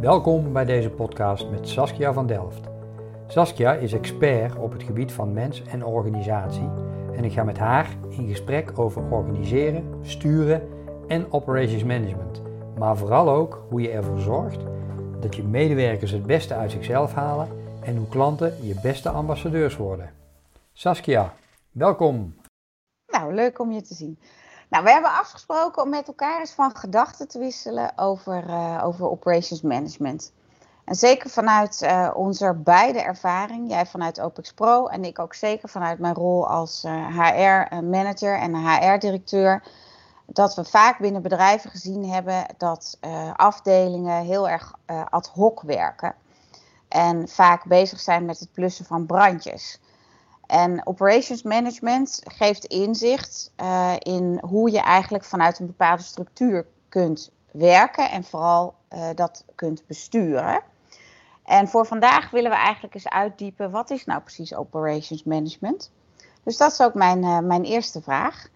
Welkom bij deze podcast met Saskia van Delft. Saskia is expert op het gebied van mens en organisatie en ik ga met haar in gesprek over organiseren, sturen en operations management. Maar vooral ook hoe je ervoor zorgt dat je medewerkers het beste uit zichzelf halen en hoe klanten je beste ambassadeurs worden. Saskia, welkom. Nou, leuk om je te zien. Nou, we hebben afgesproken om met elkaar eens van gedachten te wisselen over, uh, over operations management. En zeker vanuit uh, onze beide ervaring, jij vanuit OPEX Pro en ik ook zeker vanuit mijn rol als HR-manager en HR-directeur, dat we vaak binnen bedrijven gezien hebben dat afdelingen heel erg ad hoc werken en vaak bezig zijn met het blussen van brandjes. En operations management geeft inzicht uh, in hoe je eigenlijk vanuit een bepaalde structuur kunt werken en vooral uh, dat kunt besturen. En voor vandaag willen we eigenlijk eens uitdiepen wat is nou precies operations management. Dus dat is ook mijn, uh, mijn eerste vraag.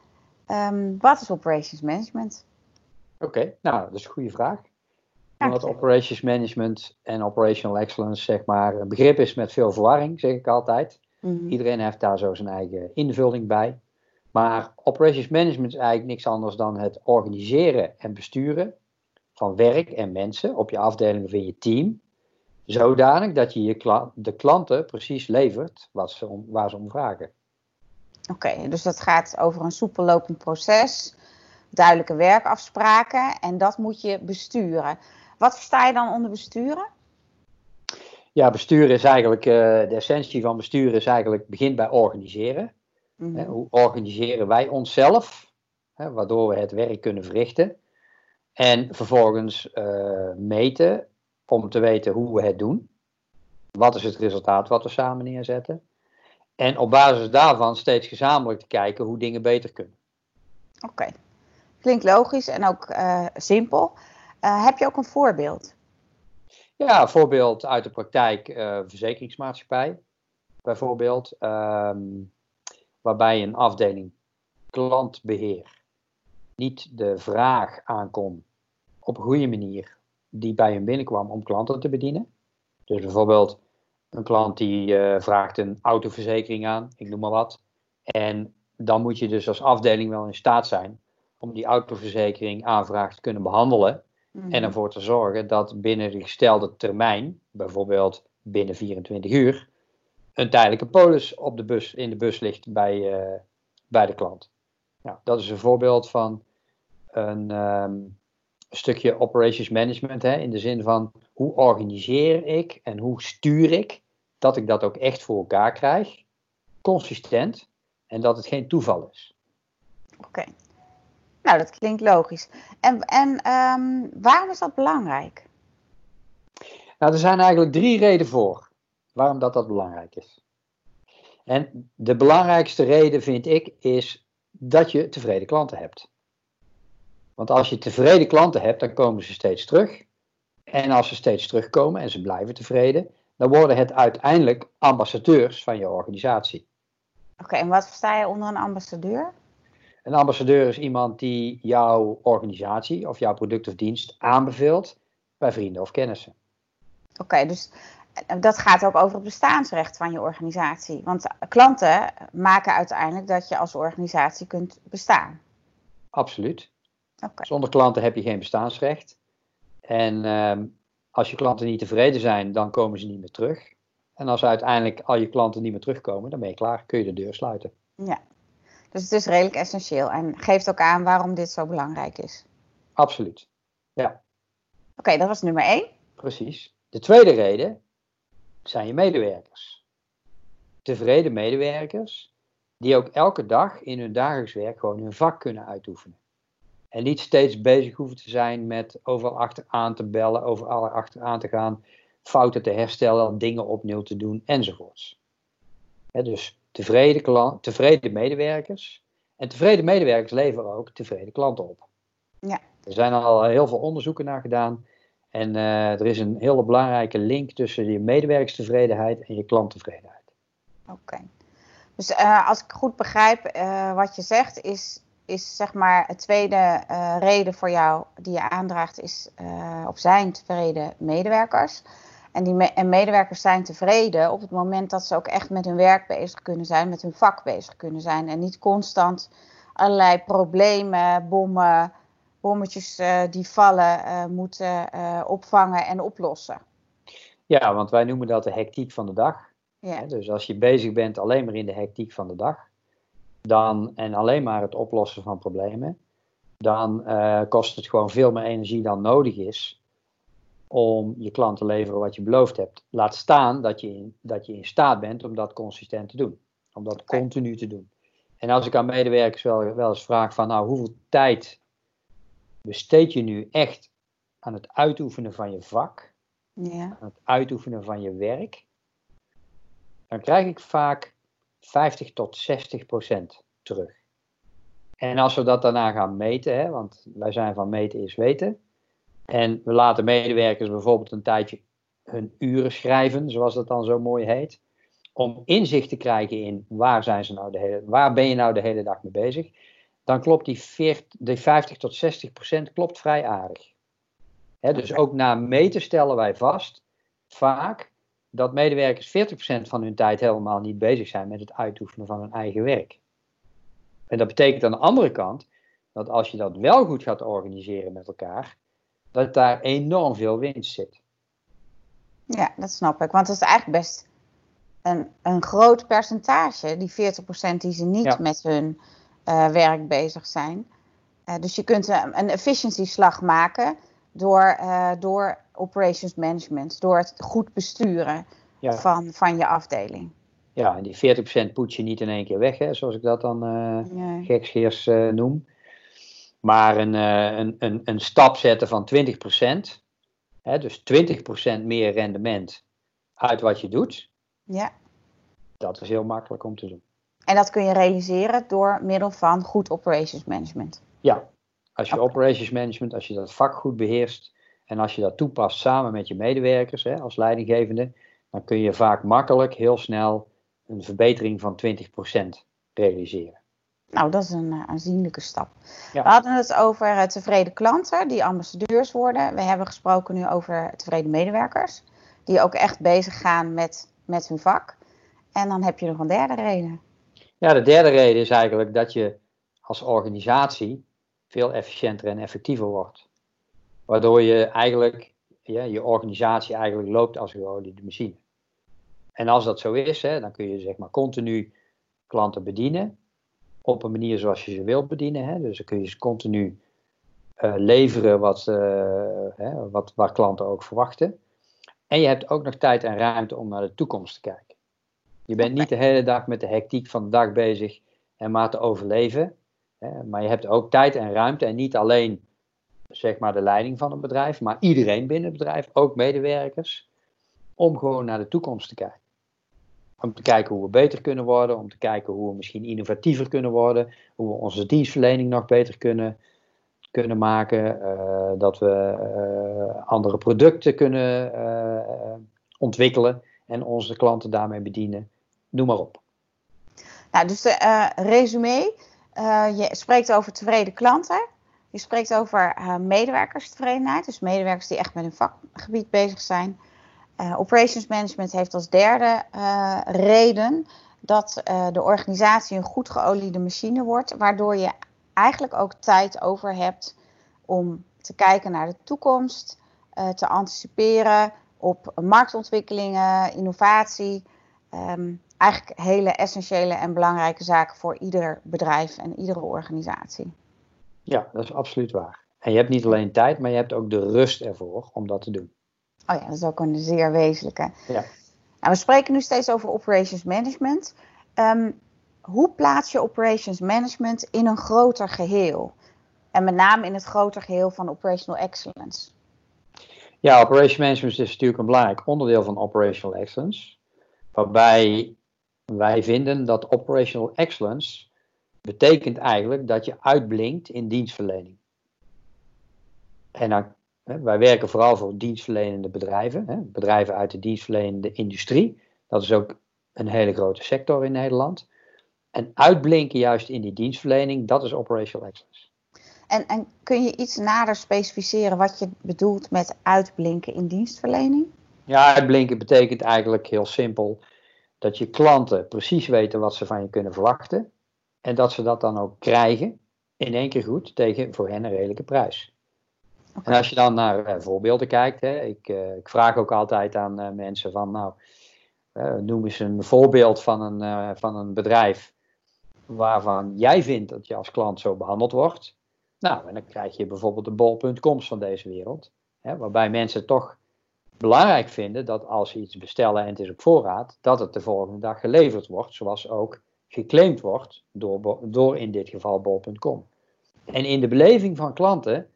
Um, wat is operations management? Oké, okay, nou dat is een goede vraag. Omdat operations management en operational excellence zeg maar een begrip is met veel verwarring, zeg ik altijd. Mm-hmm. Iedereen heeft daar zo zijn eigen invulling bij. Maar operations management is eigenlijk niks anders dan het organiseren en besturen van werk en mensen op je afdeling of in je team. Zodanig dat je, je kla de klanten precies levert wat ze om, waar ze om vragen. Oké, okay, dus dat gaat over een soepel lopend proces, duidelijke werkafspraken en dat moet je besturen. Wat versta je dan onder besturen? Ja, besturen is eigenlijk, uh, de essentie van besturen is eigenlijk, begint bij organiseren. Mm -hmm. hoe organiseren wij onszelf, hè, waardoor we het werk kunnen verrichten. En vervolgens uh, meten om te weten hoe we het doen. Wat is het resultaat wat we samen neerzetten. En op basis daarvan steeds gezamenlijk te kijken hoe dingen beter kunnen. Oké, okay. klinkt logisch en ook uh, simpel. heb je ook een voorbeeld? Ja, voorbeeld uit de praktijk, uh, verzekeringsmaatschappij bijvoorbeeld, um, waarbij een afdeling klantbeheer niet de vraag aankon op een goede manier die bij hem binnenkwam om klanten te bedienen. Dus bijvoorbeeld een klant die uh, vraagt een autoverzekering aan, ik noem maar wat. En dan moet je dus als afdeling wel in staat zijn om die autoverzekering aanvraag te kunnen behandelen Mm-hmm. En ervoor te zorgen dat binnen de gestelde termijn, bijvoorbeeld binnen 24 uur, een tijdelijke polis op de bus, in de bus ligt bij, uh, bij de klant. Nou, dat is een voorbeeld van een um, stukje operations management, hè, in de zin van hoe organiseer ik en hoe stuur ik dat ik dat ook echt voor elkaar krijg, consistent en dat het geen toeval is. Oké. Nou, dat klinkt logisch. En, en um, waarom is dat belangrijk? Nou, er zijn eigenlijk drie redenen voor waarom dat, dat belangrijk is. En de belangrijkste reden vind ik is dat je tevreden klanten hebt. Want als je tevreden klanten hebt, dan komen ze steeds terug. En als ze steeds terugkomen en ze blijven tevreden, dan worden het uiteindelijk ambassadeurs van je organisatie. Oké, en wat versta je onder een ambassadeur? Een ambassadeur is iemand die jouw organisatie of jouw product of dienst aanbeveelt bij vrienden of kennissen. Oké, okay, dus dat gaat ook over het bestaansrecht van je organisatie. Want klanten maken uiteindelijk dat je als organisatie kunt bestaan. Absoluut. Okay. Zonder klanten heb je geen bestaansrecht. En um, als je klanten niet tevreden zijn, dan komen ze niet meer terug. En als uiteindelijk al je klanten niet meer terugkomen, dan ben je klaar. Kun je de deur sluiten. Ja, dus het is redelijk essentieel en geeft ook aan waarom dit zo belangrijk is. Absoluut, ja. Oké, okay, dat was nummer één. Precies. De tweede reden zijn je medewerkers. Tevreden medewerkers die ook elke dag in hun dagelijks werk gewoon hun vak kunnen uitoefenen. En niet steeds bezig hoeven te zijn met overal achteraan te bellen, overal achteraan te gaan, fouten te herstellen, dingen opnieuw te doen enzovoorts. He, dus tevreden, klant, tevreden medewerkers. En tevreden medewerkers leveren ook tevreden klanten op. Ja. Er zijn al heel veel onderzoeken naar gedaan. En uh, er is een hele belangrijke link tussen je medewerkerstevredenheid en je klanttevredenheid. Oké. Okay. Dus uh, als ik goed begrijp, uh, wat je zegt is is zeg maar het tweede reden voor jou die je aandraagt, is of zijn tevreden medewerkers. En die me en medewerkers zijn tevreden op het moment dat ze ook echt met hun werk bezig kunnen zijn, met hun vak bezig kunnen zijn. En niet constant allerlei problemen, bommen, bommetjes uh, die vallen, moeten opvangen en oplossen. Ja, want wij noemen dat de hectiek van de dag. Ja. Dus als je bezig bent alleen maar in de hectiek van de dag, dan, en alleen maar het oplossen van problemen, dan kost het gewoon veel meer energie dan nodig is om je klant te leveren wat je beloofd hebt. Laat staan dat je in, dat je in staat bent om dat consistent te doen, om dat continu te doen. En als ik aan medewerkers wel, wel eens vraag van, nou, hoeveel tijd besteed je nu echt aan het uitoefenen van je vak, ja. aan het uitoefenen van je werk, dan krijg ik vaak 50 tot 60 procent terug. En als we dat daarna gaan meten, hè, want wij zijn van meten is weten, en we laten medewerkers bijvoorbeeld een tijdje hun uren schrijven, zoals dat dan zo mooi heet, om inzicht te krijgen in waar, zijn ze nou de hele, waar ben je nou de hele dag mee bezig, dan klopt die, 40, die 50 tot 60 procent klopt vrij aardig. dus ook na meten stellen wij vast, vaak, dat medewerkers 40% van hun tijd helemaal niet bezig zijn met het uitoefenen van hun eigen werk. En dat betekent aan de andere kant dat als je dat wel goed gaat organiseren met elkaar, dat daar enorm veel winst zit. Ja, dat snap ik. Want het is eigenlijk best een, een groot percentage, die 40% die ze niet met hun uh, werk bezig zijn. Uh, dus je kunt een, een efficiency slag maken door, uh, door operations management, door het goed besturen van, van je afdeling. Ja, en die 40% poets je niet in één keer weg, hè, zoals ik dat dan uh, nee. uh, noem. Maar een, uh, een, een, een stap zetten van 20%, hè, dus 20% meer rendement uit wat je doet. Ja. Dat is heel makkelijk om te doen. En dat kun je realiseren door middel van goed operations management. Ja, als je operations management, als je dat vak goed beheerst en als je dat toepast samen met je medewerkers hè, als leidinggevende, dan kun je vaak makkelijk heel snel een verbetering van 20% realiseren. Nou, dat is een uh, aanzienlijke stap. Ja. We hadden het over uh, tevreden klanten die ambassadeurs worden. We hebben gesproken nu over tevreden medewerkers, die ook echt bezig gaan met, met hun vak. En dan heb je nog een derde reden. Ja, de derde reden is eigenlijk dat je als organisatie veel efficiënter en effectiever wordt. Waardoor je eigenlijk, ja, je organisatie eigenlijk loopt als een geoliede machine. En als dat zo is, hè, dan kun je zeg maar continu klanten bedienen. Op een manier zoals je ze wilt bedienen. Hè. Dus dan kun je ze continu uh, leveren wat, uh, hè, wat, waar klanten ook verwachten. En je hebt ook nog tijd en ruimte om naar de toekomst te kijken. Je bent niet de hele dag met de hectiek van de dag bezig en maar te overleven. Maar je hebt ook tijd en ruimte en niet alleen zeg maar de leiding van een bedrijf, maar iedereen binnen het bedrijf, ook medewerkers, om gewoon naar de toekomst te kijken. Om te kijken hoe we beter kunnen worden, om te kijken hoe we misschien innovatiever kunnen worden, hoe we onze dienstverlening nog beter kunnen, kunnen maken, uh, dat we uh, andere producten kunnen uh, ontwikkelen en onze klanten daarmee bedienen. Noem maar op. Nou, dus de resume je spreekt over tevreden klanten. Je spreekt over medewerkerstevredenheid. Dus medewerkers die echt met hun vakgebied bezig zijn. Uh, operations management heeft als derde reden dat de organisatie een goed geoliede machine wordt. Waardoor je eigenlijk ook tijd over hebt om te kijken naar de toekomst. te anticiperen op marktontwikkelingen, innovatie. Um, eigenlijk hele essentiële en belangrijke zaken voor ieder bedrijf en iedere organisatie. Ja, dat is absoluut waar. En je hebt niet alleen tijd, maar je hebt ook de rust ervoor om dat te doen. Oh ja, dat is ook een zeer wezenlijke. Ja. Nou, we spreken nu steeds over operations management. Um, hoe plaats je operations management in een groter geheel? En met name in het groter geheel van operational excellence. Ja, operations management is natuurlijk een belangrijk onderdeel van operational excellence. Waarbij wij vinden dat operational excellence betekent eigenlijk dat je uitblinkt in dienstverlening. En dan, wij werken vooral voor dienstverlenende bedrijven, hè, bedrijven uit de dienstverlenende industrie. Dat is ook een hele grote sector in Nederland. En uitblinken juist in die dienstverlening, dat is operational excellence. En, en kun je iets nader specificeren wat je bedoelt met uitblinken in dienstverlening? Ja, uitblinken betekent eigenlijk heel simpel dat je klanten precies weten wat ze van je kunnen verwachten. En dat ze dat dan ook krijgen in één keer goed tegen voor hen een redelijke prijs. En als je dan naar uh, voorbeelden kijkt, hè, ik, uh, ik, vraag ook altijd aan uh, mensen van, nou, noem eens een voorbeeld van een, van een bedrijf waarvan jij vindt dat je als klant zo behandeld wordt. Nou, dan krijg je bijvoorbeeld de bol.coms van deze wereld, hè, waarbij mensen toch belangrijk vinden dat als ze iets bestellen en het is op voorraad, dat het de volgende dag geleverd wordt, zoals ook geclaimd wordt door, door in dit geval bol.com. En in de beleving van klanten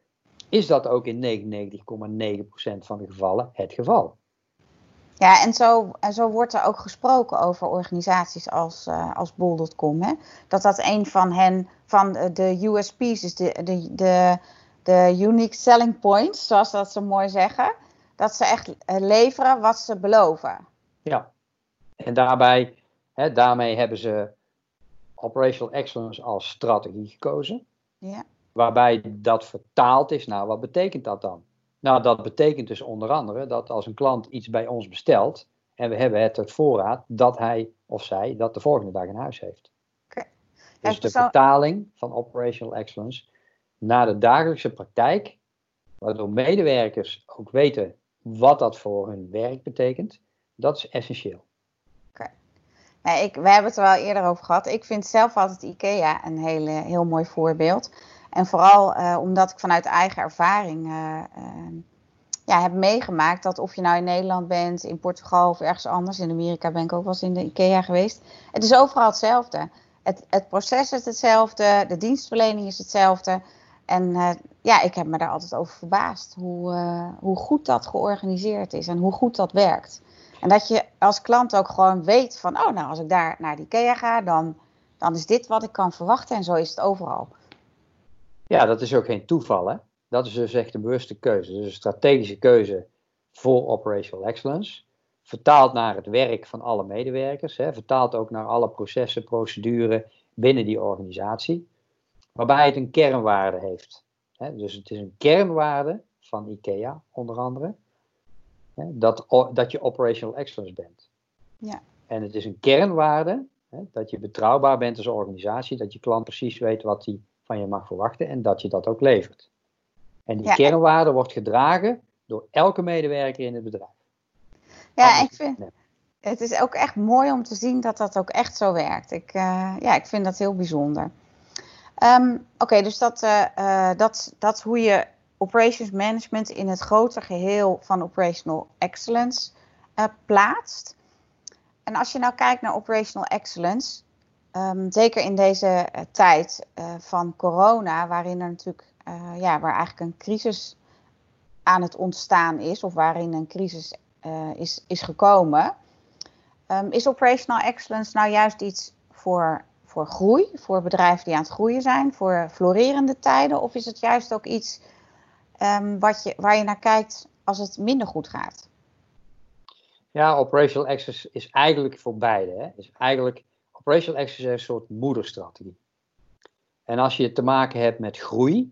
is dat ook in 99,9% van de gevallen het geval. Ja, en zo, en zo wordt er ook gesproken over organisaties als, uh, als Bol.com. Hè? Dat dat een van hen, van de USP's is, de, de, de, de unique selling points, zoals dat ze mooi zeggen. Dat ze echt leveren wat ze beloven. Ja, en daarbij, hè, daarmee hebben ze operational excellence als strategie gekozen. Ja. Waarbij dat vertaald is. Nou, wat betekent dat dan? Nou, dat betekent dus onder andere dat als een klant iets bij ons bestelt en we hebben het tot voorraad, dat hij of zij dat de volgende dag in huis heeft. Okay. Dus de vertaling van operational excellence naar de dagelijkse praktijk, waardoor medewerkers ook weten wat dat voor hun werk betekent, dat is essentieel. Nee, ik, we hebben het er wel eerder over gehad. Ik vind zelf altijd IKEA een hele, heel mooi voorbeeld. En vooral uh, omdat ik vanuit eigen ervaring uh, uh, ja, heb meegemaakt dat of je nou in Nederland bent, in Portugal of ergens anders, in Amerika ben ik ook wel eens in de IKEA geweest. Het is overal hetzelfde. Het, het proces is hetzelfde, de dienstverlening is hetzelfde. En ja, ik heb me daar altijd over verbaasd hoe, hoe goed dat georganiseerd is en hoe goed dat werkt. En dat je als klant ook gewoon weet van, oh nou, als ik daar naar de IKEA ga, dan, dan is dit wat ik kan verwachten en zo is het overal. Ja, dat is ook geen toeval, hè? Dat is dus echt een bewuste keuze. Dus een strategische keuze voor operational excellence. Vertaald naar het werk van alle medewerkers. Hè? Vertaald ook naar alle processen, procedures binnen die organisatie. Waarbij het een kernwaarde heeft. Hè? Dus het is een kernwaarde van IKEA, onder andere. Hè? Dat, dat je operational excellence bent. Ja. En het is een kernwaarde hè? dat je betrouwbaar bent als organisatie. Dat je klant precies weet wat hij van je mag verwachten en dat je dat ook levert. En die kernwaarde wordt gedragen door elke medewerker in het bedrijf. Ja, ik vind het is ook echt mooi om te zien dat dat ook echt zo werkt. Ik, uh, ja, ik vind dat heel bijzonder. Um, Oké, dus dat, uh, uh, dat, dat is hoe je operations management in het grote geheel van operational excellence plaatst. En als je nou kijkt naar operational excellence, Um, zeker in deze uh, tijd uh, van corona, waarin er natuurlijk, uh, ja, waar eigenlijk een crisis aan het ontstaan is, of waarin een crisis is, is gekomen, um, is operational excellence nou juist iets voor, voor groei, voor bedrijven die aan het groeien zijn, voor florerende tijden, of is het juist ook iets um, wat je, waar je naar kijkt als het minder goed gaat? Ja, operational excellence is eigenlijk voor beide. Hè? Is eigenlijk Operational excellence is een soort moederstrategie. En als je te maken hebt met groei,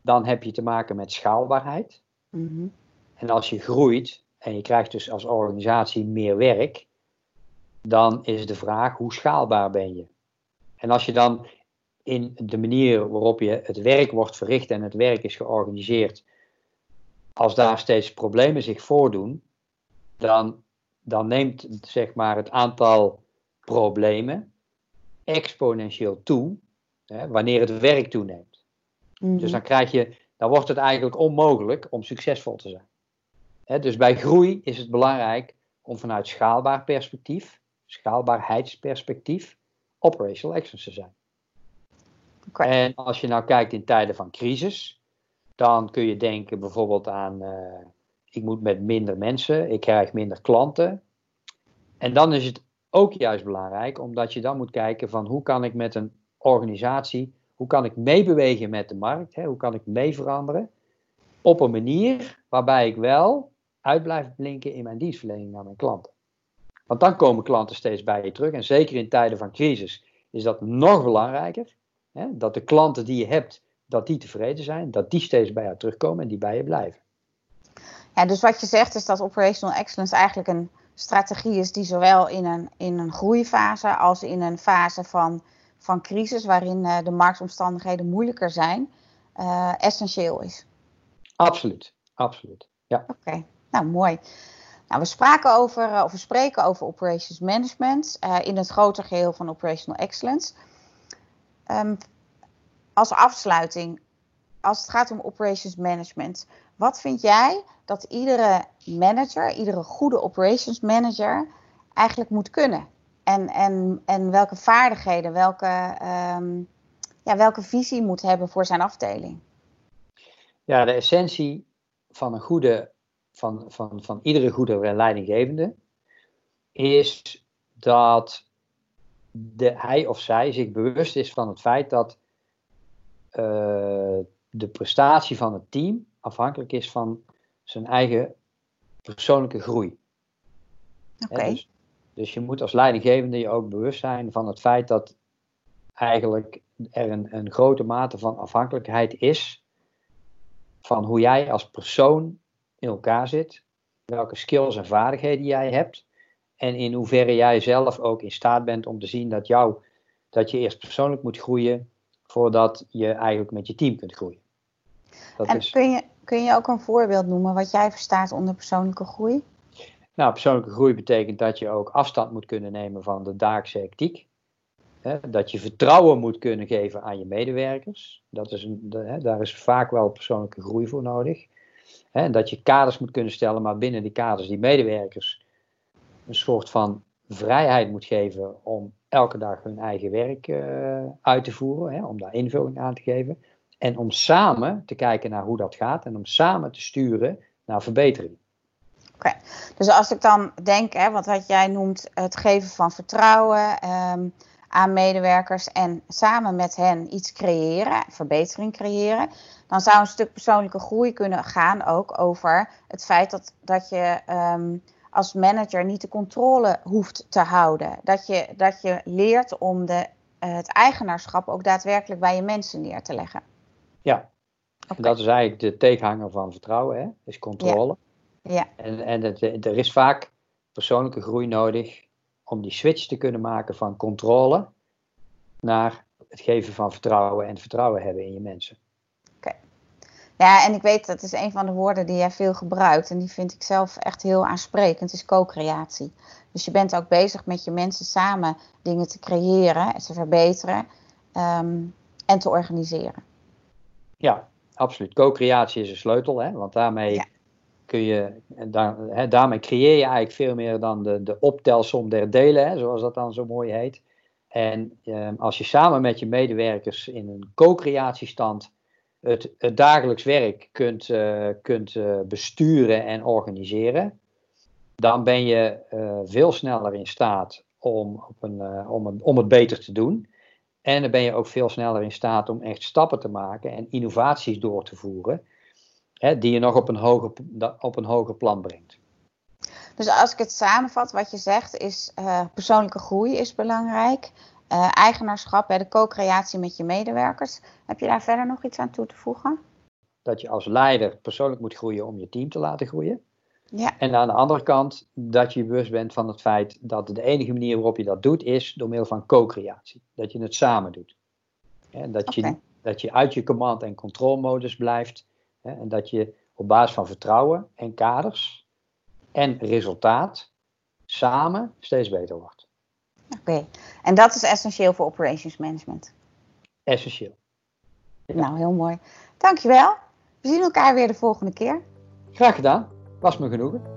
dan heb je te maken met schaalbaarheid. Mm En als je groeit en je krijgt dus als organisatie meer werk, dan is de vraag hoe schaalbaar ben je? En als je dan in de manier waarop je het werk wordt verricht en het werk is georganiseerd, als daar steeds problemen zich voordoen, dan, dan neemt zeg maar, het aantal problemen exponentieel toe hè, wanneer het werk toeneemt. Mhm. Dus dan krijg je, dan wordt het eigenlijk onmogelijk om succesvol te zijn. Hè, dus bij groei is het belangrijk om vanuit schaalbaar perspectief, schaalbaarheidsperspectief, operational excellence te zijn. Okay. En als je nou kijkt in tijden van crisis, dan kun je denken bijvoorbeeld aan, uh, ik moet met minder mensen, ik krijg minder klanten. En dan is het ook juist belangrijk, omdat je dan moet kijken van hoe kan ik met een organisatie, hoe kan ik meebewegen met de markt, hè, hoe kan ik mee veranderen, op een manier waarbij ik wel uit blijf blinken in mijn dienstverlening naar mijn klanten. Want dan komen klanten steeds bij je terug. En zeker in tijden van crisis is dat nog belangrijker. Hè? Dat de klanten die je hebt, dat die tevreden zijn, dat die steeds bij jou terugkomen en die bij je blijven. Ja, dus wat je zegt is dat operational excellence eigenlijk een strategie is die zowel in een, in een groeifase als in een fase van, van crisis, waarin uh, de marktomstandigheden moeilijker zijn, uh, essentieel is. Absoluut, absoluut. Ja. Oké, nou mooi. Nou, we, spraken over, uh, of we spreken over operations management in het grotere geheel van operational excellence. Um, als afsluiting, als het gaat om operations management, wat vind jij dat iedere manager, iedere goede operations manager eigenlijk moet kunnen? En, en, en welke vaardigheden, welke, um, ja, welke visie moet hebben voor zijn afdeling? Ja, de essentie van een goede, van, van, van iedere goede leidinggevende is dat de, hij of zij zich bewust is van het feit dat uh, de prestatie van het team afhankelijk is van zijn eigen persoonlijke groei. Oké. Dus, dus, je moet als leidinggevende je ook bewust zijn van het feit dat eigenlijk er een, een grote mate van afhankelijkheid is van hoe jij als persoon in elkaar zit, welke skills en vaardigheden jij hebt en in hoeverre jij zelf ook in staat bent om te zien dat, jou, dat je eerst persoonlijk moet groeien voordat je eigenlijk met je team kunt groeien. Dat en is... kun, je, kun je ook een voorbeeld noemen wat jij verstaat onder persoonlijke groei? Nou, persoonlijke groei betekent dat je ook afstand moet kunnen nemen van de dagelijkse hectiek. dat je vertrouwen moet kunnen geven aan je medewerkers. Dat is een, daar is vaak wel persoonlijke groei voor nodig. En dat je kaders moet kunnen stellen, maar binnen die kaders die medewerkers een soort van vrijheid moet geven om elke dag hun eigen werk uh, uit te voeren, om daar invulling aan te geven. En om samen te kijken naar hoe dat gaat en om samen te sturen naar verbetering. Oké, dus als ik dan denk, hè, wat, jij noemt het geven van vertrouwen um, aan medewerkers en samen met hen iets creëren, verbetering creëren, dan zou een stuk persoonlijke groei kunnen gaan ook over het feit dat, dat je um, als manager niet de controle hoeft te houden. Dat je, dat je leert om de, uh, het eigenaarschap ook daadwerkelijk bij je mensen neer te leggen. Ja, okay. dat is eigenlijk de tegenhanger van vertrouwen, hè? is controle. Ja. ja. En, en het, er is vaak persoonlijke groei nodig om die switch te kunnen maken van controle naar het geven van vertrouwen en vertrouwen hebben in je mensen. Ja, en ik weet dat is een van de woorden die jij veel gebruikt. En die vind ik zelf echt heel aansprekend. is co-creatie. Dus je bent ook bezig met je mensen samen dingen te creëren, te verbeteren um, en te organiseren. Ja, absoluut. Co-creatie is een sleutel, hè? want daarmee ja. kun je, daar, hè, daarmee creëer je eigenlijk veel meer dan de, de optelsom der delen, hè, zoals dat dan zo mooi heet. En um, als je samen met je medewerkers in een co-creatiestand het, het dagelijks werk kunt, uh, kunt uh, besturen en organiseren, dan ben je uh, veel sneller in staat om, op een, om, een, om het beter te doen. En dan ben je ook veel sneller in staat om echt stappen te maken en innovaties door te voeren, hè, die je nog op een, hoger, op een hoger plan brengt. Dus als ik het samenvat, wat je zegt is persoonlijke groei is belangrijk uh, eigenaarschap, hè, de co-creatie met je medewerkers. Heb je daar verder nog iets aan toe te voegen? Dat je als leider persoonlijk moet groeien om je team te laten groeien. Ja. En aan de andere kant dat je bewust bent van het feit dat de enige manier waarop je dat doet is door middel van co-creatie. Dat je het samen doet. En dat, okay. je, dat je uit je command- en controlmodus blijft. En dat je op basis van vertrouwen en kaders en resultaat samen steeds beter wordt. Oké, okay. en dat is essentieel voor operations management? Essentieel. Ja. Nou, heel mooi. Dankjewel. We zien elkaar weer de volgende keer. Graag gedaan. Was me genoegen.